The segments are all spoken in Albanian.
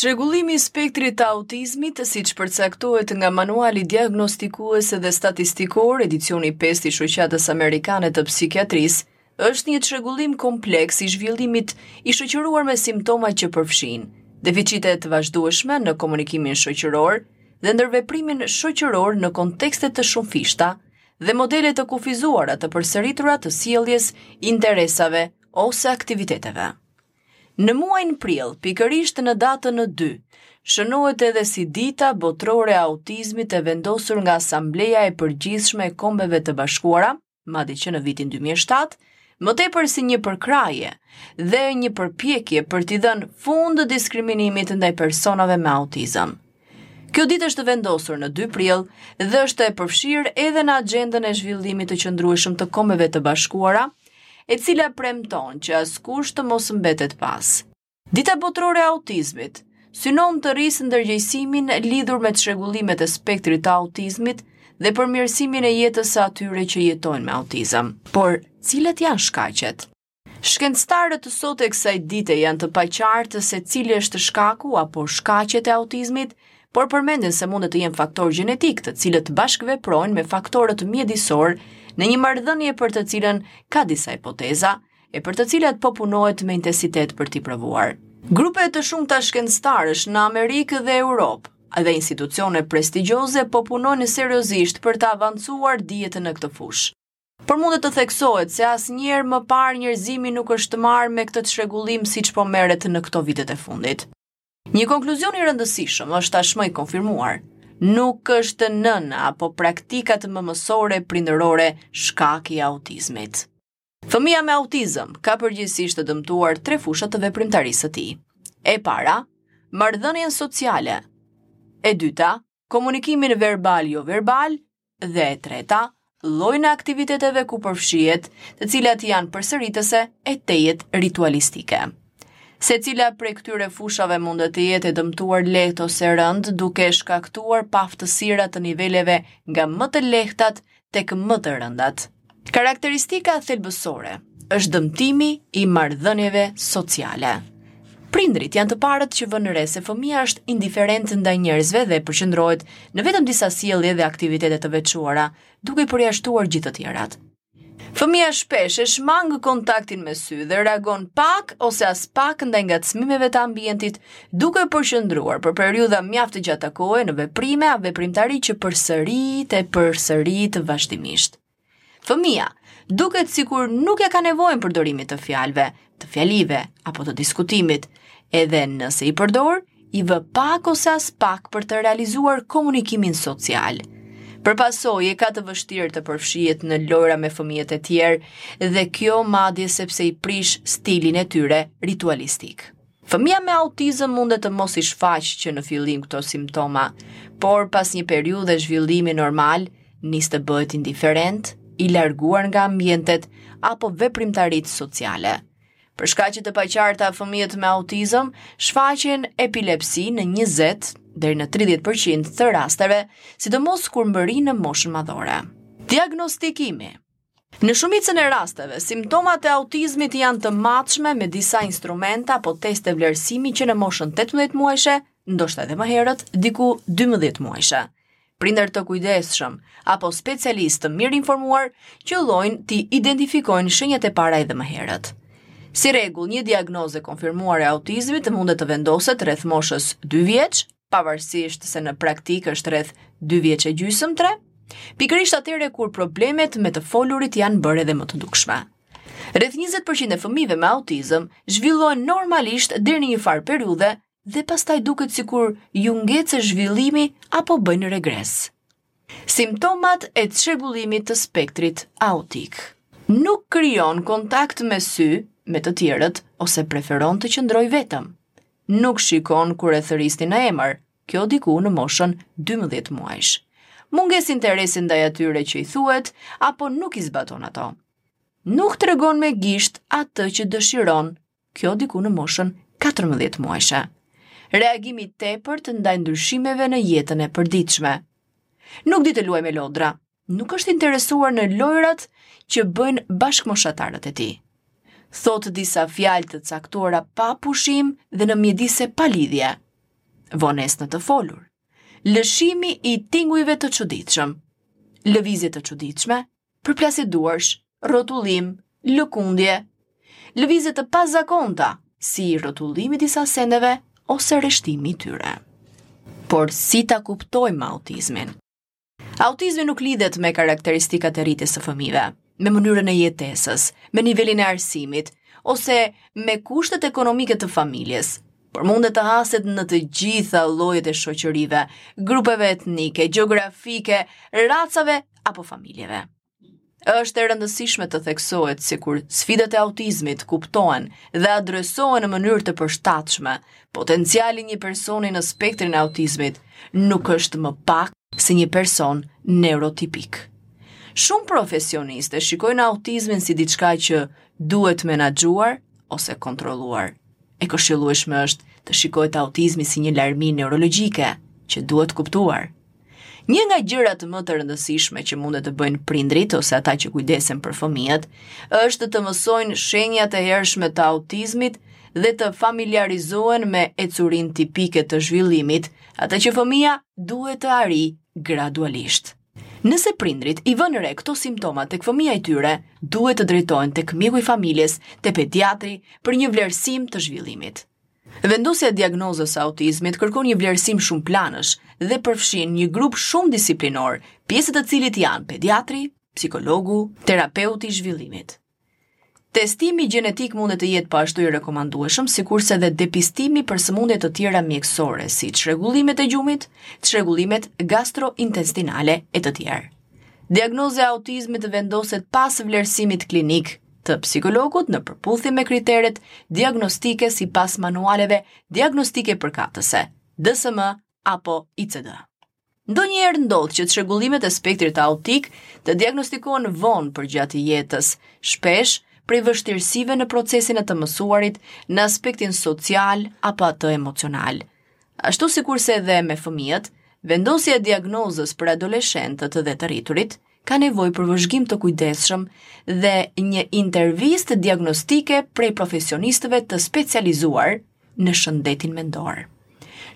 Çrregullimi i spektrit të autizmit, siç përcaktohet nga Manuali Diagnostikues dhe Statistikor, edicioni 5 i Shoqatës Amerikane të Psikiatrisë, është një çrregullim kompleks i zhvillimit i shoqëruar me simptoma që përfshijnë deficite të vazhdueshme në komunikimin shoqëror dhe ndërveprimin shoqëror në kontekste të shumëfishta, dhe modele të kufizuara të përsëritura të sjelljes, interesave ose aktiviteteve. Në muajin prill, pikërisht në datën në 2, shënohet edhe si Dita Botërore e Autizmit e vendosur nga Asambleja e Përgjithshme e Kombeve të Bashkuara, madje që në vitin 2007, më tepër si një përkrahje dhe një përpjekje për t'i dhënë fund diskriminimit ndaj personave me autizëm. Kjo ditë është vendosur në dy prill dhe është e përfshirë edhe në agjendën e zhvillimit të qëndrueshëm të Kombeve të Bashkuara, e cila premton që askush të mos mbetet pas. Dita Botërore e Autizmit synon të rrisë ndërgjegjësimin lidhur me çrregullimet e spektrit të autizmit dhe përmirësimin e jetës së atyre që jetojnë me autizëm. Por, cilat janë shkaqet? Shkencëtarët sot e kësaj dite janë të paqartë se cili është shkaku apo shkaqet e autizmit, por përmenden se mund të jenë faktorë gjenetikë të cilët bashkëveprojnë me faktorët mjedisorë në një marrëdhënie për të cilën ka disa hipoteza e për të cilat po punohet me intensitet për t'i provuar. Grupe të shumta shkencëtarësh në Amerikë dhe Europë dhe institucione prestigjioze po punojnë seriozisht për të avancuar dijet në këtë fushë. Por mund të theksohet se asnjëherë më parë njerëzimi nuk është marrë me këtë çrregullim siç po merret në këto vitet e fundit. Një konkluzion i rëndësishëm është tashmë i konfirmuar. Nuk është nëna apo praktikat mëmësore prindërore shkak i autizmit. Fëmija me autizëm ka përgjithësisht të dëmtuar tre fusha të veprimtarisë së tij. E para, marrëdhënien sociale. E dyta, komunikimin verbal joverbal dhe e treta, llojin e aktiviteteve ku përfshihet, të cilat janë përsëritëse e tejet ritualistike. Secila prej këtyre fushave mund të jetë e dëmtuar lehtë ose rëndë, duke shkaktuar paaftësira të niveleve nga më të lehtat tek më të rëndat. Karakteristika thelbësore është dëmtimi i marrëdhënieve sociale. Prindërit janë të parët që vënë re se fëmija është indiferent ndaj njerëzve dhe përqendrohet në vetëm disa sjellje dhe aktivitete të veçuara, duke përjashtuar gjithë të tjerat. Fëmija shpesh e shmang kontaktin me sy dhe reagon pak ose aspak ndaj ngacmimeve të ambientit Duke u përqendruar për periudha mjaft të gjata kohe në veprime a veprimtari që përsërit e përsërit vazhdimisht. Fëmija, duket sikur nuk e ka nevojën e përdorimit të fjalëve, të fjalive apo të diskutimit, edhe nëse i përdor, i vë pak ose aspak për të realizuar komunikimin social. Për pasojë e ka të vështirë të përfshihet në lojra me fëmijët e tjerë dhe kjo madje sepse i prish stilin e tyre ritualistik. Fëmija me autizëm mundet të mos i shfaqë që në fillim këto simptoma, por pas një periudhe zhvillimi normal nis të bëhet indiferent, i larguar nga ambientet apo veprimtaritë sociale. Për shkaqe të paqarta, fëmijët me autizëm shfaqin epilepsi në 20 deri në 30% të rasteve, sidomos kur mbërrijnë në moshën madhore. Diagnostikimi Në shumicën e rasteve, simptomat e autizmit janë të matshme me disa instrumenta apo teste vlerësimi që në moshën 18 muajshe, ndoshta edhe më herët, diku 12 muajshe. Prindër të kujdesshëm apo specialistë të mirinformuar qëllojnë t'i identifikojnë shenjat e para edhe më herët. Si rregull, një diagnozë e konfirmuar e autizmit mundet të vendoset rreth moshës 2 vjeç pavarësisht se në praktikë është rreth dy vjeç e gjysmë tre, pikërisht atëherë kur problemet me të folurit janë bërë edhe më të dukshme. Rreth 20% e fëmijëve me autizëm zhvillohen normalisht deri në një farë periudhe dhe pastaj duket sikur iu ngec zhvillimi apo bëjnë regres. Simptomat e çrregullimit të spektrit autik. Nuk krijon kontakt me sy me të tjerët ose preferon të qëndrojë vetëm. Nuk shikon kur e thërisni në emër, kjo diku në moshën 12 muajsh. Mungesë interesi ndaj atyre që i thuhet apo nuk i zbaton ato. Nuk tregon me gisht atë që dëshiron kjo diku në moshën 14 muajshe. Reagim i tepërt ndaj ndryshimeve në jetën e përditshme. Nuk di të luajë me lodra, nuk është i interesuar në lojrat që bëjnë bashkëmoshatarët e tij. Thotë disa fjalë të caktuara pa pushim dhe në mjedise pa lidhje. Vonesë në të folur. Lëshimi i tingujve të çuditshëm. Lëvizje të çuditshme, përplasje duarsh, rrotullim, lëkundje, lëvizje të pazakonta, si rrotullimi i disa sendeve ose rreshtimi i tyre. Por si ta kuptojmë autizmin? Autizmi nuk lidhet me karakteristikat e rritjes së fëmijëve, me mënyrën e jetesës, me nivelin e arsimit ose me kushtet ekonomike të familjes, por mundet të haset në të gjitha llojet e shoqërive, grupeve etnike, gjeografike, racave apo familjeve. Është e rëndësishme të theksohet se kur sfidat e autizmit kuptohen dhe adresohen në mënyrë të përshtatshme, potenciali i një personi në spektrin e autizmit nuk është më pak se një person neurotipik. Shumë profesionistë e shikojnë autizmin si diçka që duhet menaxhuar ose kontrolluar. E këshillueshme është të shikohet autizmi si një larmi neurologjike që duhet kuptuar. Një nga gjërat më të rëndësishme që mund të bëjnë prindërit ose ata që kujdesen për fëmijët është të mësojnë shenjat e hershme të autizmit dhe të familiarizohen me ecurinë tipike të zhvillimit, atë që fëmija duhet të arrijë gradualisht. Nëse prindërit i vënë re këto simptoma tek fëmija i tyre, duhet të drejtohen tek mjeku i familjes, te pediatri, për një vlerësim të zhvillimit. Vendosja e diagnozës së autizmit kërkon një vlerësim shumëplanësh dhe përfshin një grup shumëdisiplinor, pjesë e të cilit janë pediatri, psikologu, terapeuti i zhvillimit. Testimi gjenetik mundet të jetë po ashtu i rekomandueshëm, sikurse dhe depistimi për sëmundje të tjera mjekësore, si çrregullimet e gjumit, çrregullimet gastrointestinale e të tjerë. Diagnoza e autizmit vendoset pas vlerësimit klinik të psikologut në përputhje me kriteret diagnostike sipas manualeve diagnostike përkatëse, DSM apo ICD. Ndonjëherë ndodh që çrregullimet e spektrit autik të diagnostikohen vonë përgjatë jetës, shpesh prej vështirësive në procesin e të mësuarit në aspektin social apo atë emocional. Ashtu sikurse edhe me fëmijët, vendosja e diagnozës për adoleshentët dhe të rriturit ka nevojë për vëzhgim të kujdesshëm dhe një intervistë diagnostike prej profesionistëve të specializuar në shëndetin mendor.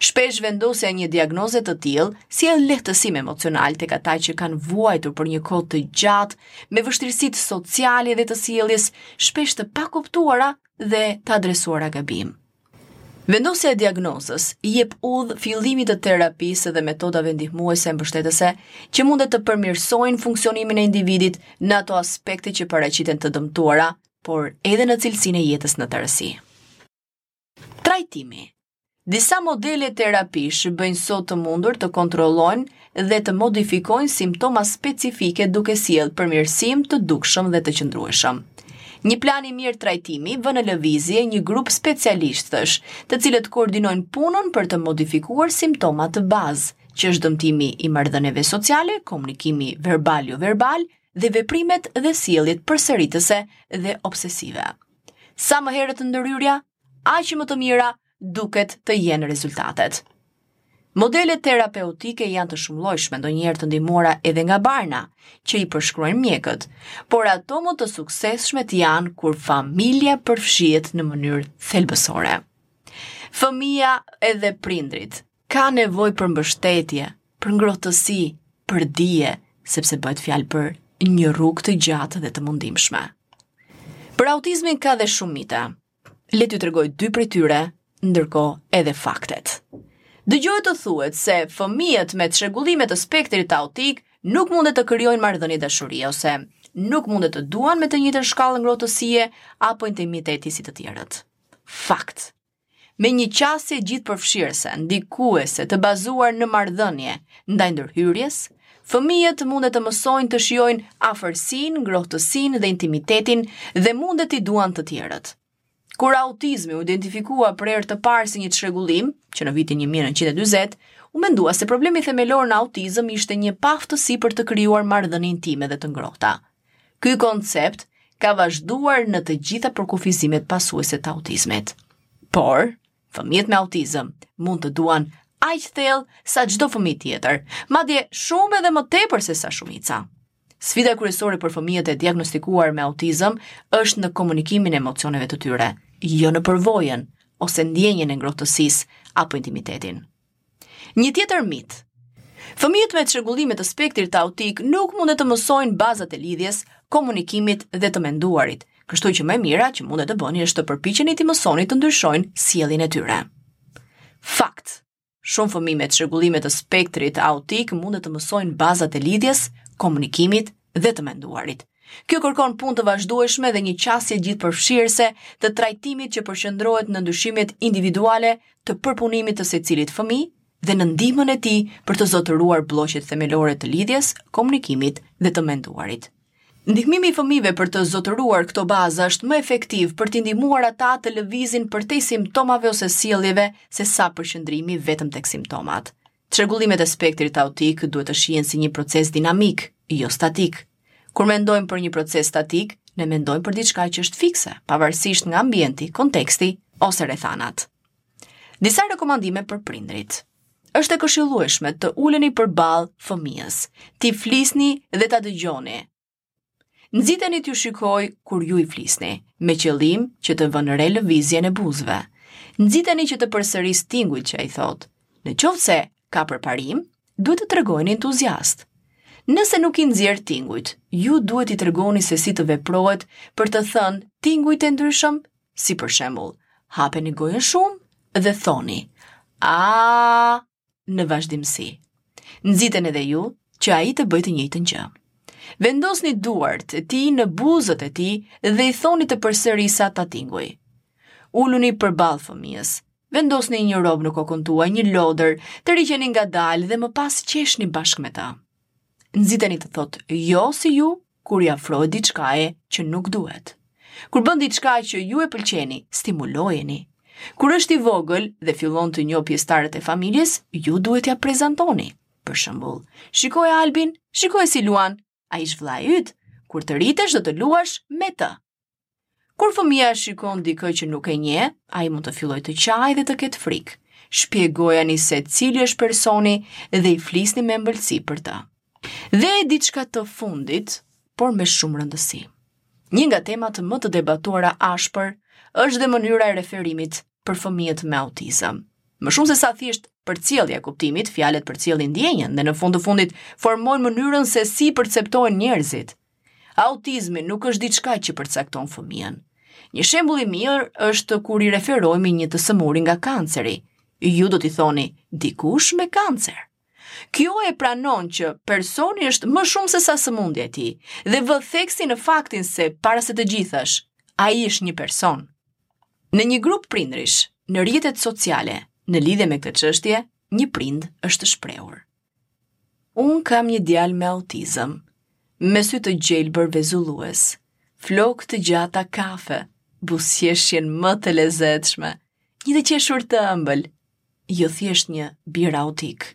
Shpesh vendosja e një diagnoze të tillë sjell lehtësim emocional tek ata që kanë vuajtur për një kohë të gjatë me vështirësitë sociale dhe të sjelljes shpesh të pakuptuara dhe të adresuara gabim. Vendosja e diagnozës i jep udhë fillimit të terapisë dhe metodave ndihmuese e mbështetëse që mundet të përmirësojnë funksionimin e individit në ato aspekte që paraqiten të dëmtuara, por edhe në cilësinë e jetës në tërësi. Trajtimi. Disa modele terapish bëjnë sot të mundur të kontrollojnë dhe të modifikojnë simptoma specifike duke sjellë përmirësim të dukshëm dhe të qëndrueshëm. Një plan i mirë trajtimi vë në lëvizje një grup specialistësh, të cilët koordinojnë punën për të modifikuar simptomat bazë, që është dëmtimi i marrëdhënieve sociale, komunikimi verbal joverbal dhe veprimet dhe sjelljet përsëritëse dhe obsesive. Sa më herët ndërhyrja, aq më të mira duket të jenë rezultatet. Modelet terapeutike janë të shumëllojshme, ndonjëherë të ndihmuara edhe nga barna, që i përshkruajnë mjekët, por ato më të suksesshme janë kur familja përfshihet në mënyrë thelbësore. Fëmija edhe prindrit Kanë nevojë për mbështetje, për ngrohtësi, për dije, sepse bëhet fjalë për një rrugë të gjatë dhe të mundimshme. Për autizmin ka dhe shumë mite. Le t'ju tregoj dy prej tyre, ndërkohë edhe faktet. Dëgjohet të thuhet se fëmijët me çrregullime të spektrit autik nuk mundet të krijojnë marrëdhënie dashurie ose nuk mundet të duan me të njëjtën shkallë ngrohtësie apo intimiteti si të tjerët. Fakt. me një qasje gjithëpërfshirëse, ndikuese, të bazuar në marrëdhënie ndaj ndërhyrjes, fëmijët mund të mësojnë të shijojnë afërsinë, ngrohtësinë dhe intimitetin dhe mund t'i duan të tjerët. Kur autizmi u identifikua për herë të parë si një çrregullim, që në vitin 1940, u mendua se problemi themelor në autizëm ishte një paaftësi për të krijuar marrëdhënie intime dhe të ngrohta. Ky koncept ka vazhduar në të gjitha përkufizimet pasuese të autizmit. Por, fëmijët me autizëm mund të duan aq thellë sa çdo fëmijë tjetër, madje shumë edhe më tepër se sa shumica. Sfida kryesore për fëmijët e diagnostikuar me autizëm është në komunikimin e emocioneve të tyre, jo në përvojën ose ndjenjën e ngrohtësisë apo intimitetin. Një tjetër mit. Fëmijët me çrregullime të spektrit autik nuk mund të mësojnë bazat e lidhjes, komunikimit dhe të menduarit, kështu që më e mira që mund të bëni është të përpiqeni t'i mësoni të ndryshojnë sjelljen e tyre. Fakt. Shumë fëmijë me çrregullime të spektrit autik mund të mësojnë bazat e lidhjes, komunikimit dhe të menduarit. Kjo kërkon punë të vazhdueshme dhe një qasje gjithëpërfshirëse të trajtimit që përqendrohet në ndryshimet individuale të përpunimit të secilit fëmijë dhe në ndihmën e tij për të zotëruar blloqet themelore të lidhjes, komunikimit dhe të menduarit. Ndihmimi i fëmijëve për të zotëruar këto baza është më efektiv për t'i ndihmuar ata të lëvizin përtej simptomave ose sjelljeve se sa përqendrimi vetëm tek simptomat. Çrregullimet e spektrit autik duhet të shihen si një proces dinamik, jo statik. Kur mendojmë për një proces statik, ne mendojmë për diçka që është fikse, pavarësisht nga ambienti, konteksti ose rrethanat. Disa rekomandime për prindrit. Është e këshillueshme të uleni përballë fëmijës, t'i flisni dhe ta dëgjoni, Nxiteni t'ju shikojë kur ju i flisni, me qëllim që të vërë re lëvizjen e buzëve. Nxiteni që të përsërisë tingujt që ai thotë. Në qoftë se ka përparim, duhet të tregoheni entuziastë. Nëse nuk i nxjerr tingujt, ju duhet t'i tregoni se si të veprohet për të thënë tingujt e ndryshëm, si për shembull, hapeni gojën shumë dhe thoni a në vazhdimësi. Nxiteni edhe ju që ai të bëjë të njëjtën gjë. Vendosni duart e tij në buzët e tij dhe i thoni të përsërisë ata tinguj. Uluni përballë fëmijës. Vendosni një rrobë në kokën tuaj, një lodër, tërhiqeni ngadalë dhe më pas qeshni bashkë me të. Nxiteni të thotë jo si ju kur i afrohet diçkaje që nuk duhet. Kur bën diçka që ju e pëlqeni, stimulojeni. Kur është i vogël dhe fillon të njohë pjesëtarët e familjes, ju duhet t'ia prezantoni. Për shembull, shikoje Albin, shikoje si luan, ai është vëllai yt, kur të rritesh do të luash me të. Kur fëmija e shikon dikë që nuk e njeh, ai mund të fillojë të qajë dhe të ketë frikë. Shpjegojani se cili është personi dhe i flisni me ëmbëlsi për të. Dhe diçka të fundit, por me shumë rëndësi. Një nga temat më të debatuara ashpër është dhe mënyra e referimit për fëmijët me autizëm. Më shumë se sa thjesht përcjellja e kuptimit, fjalët përcjellin ndjenjën dhe në fund të fundit formojnë mënyrën se si perceptohen njerëzit – Autizmi nuk është diçka që përcakton fëmijën. Një shembull i mirë është kur i referohemi një të sëmuri nga kanceri. Ju do t'i thoni dikush me kancer. Kjo e pranon që personi është më shumë se sa sëmundja e tij dhe vë theksin në faktin se para se të gjithash, ai është një person. Në një grup prindërish, në rrjetet sociale, në lidhje me këtë çështje, një prind është shprehur. Unë kam një djalë me autizëm, me sy të gjelbër vezullues, flokë të gjata kafe, buzëqeshjen më të lezetshme, një të qeshur të ëmbël, jo thjesht një bir autik.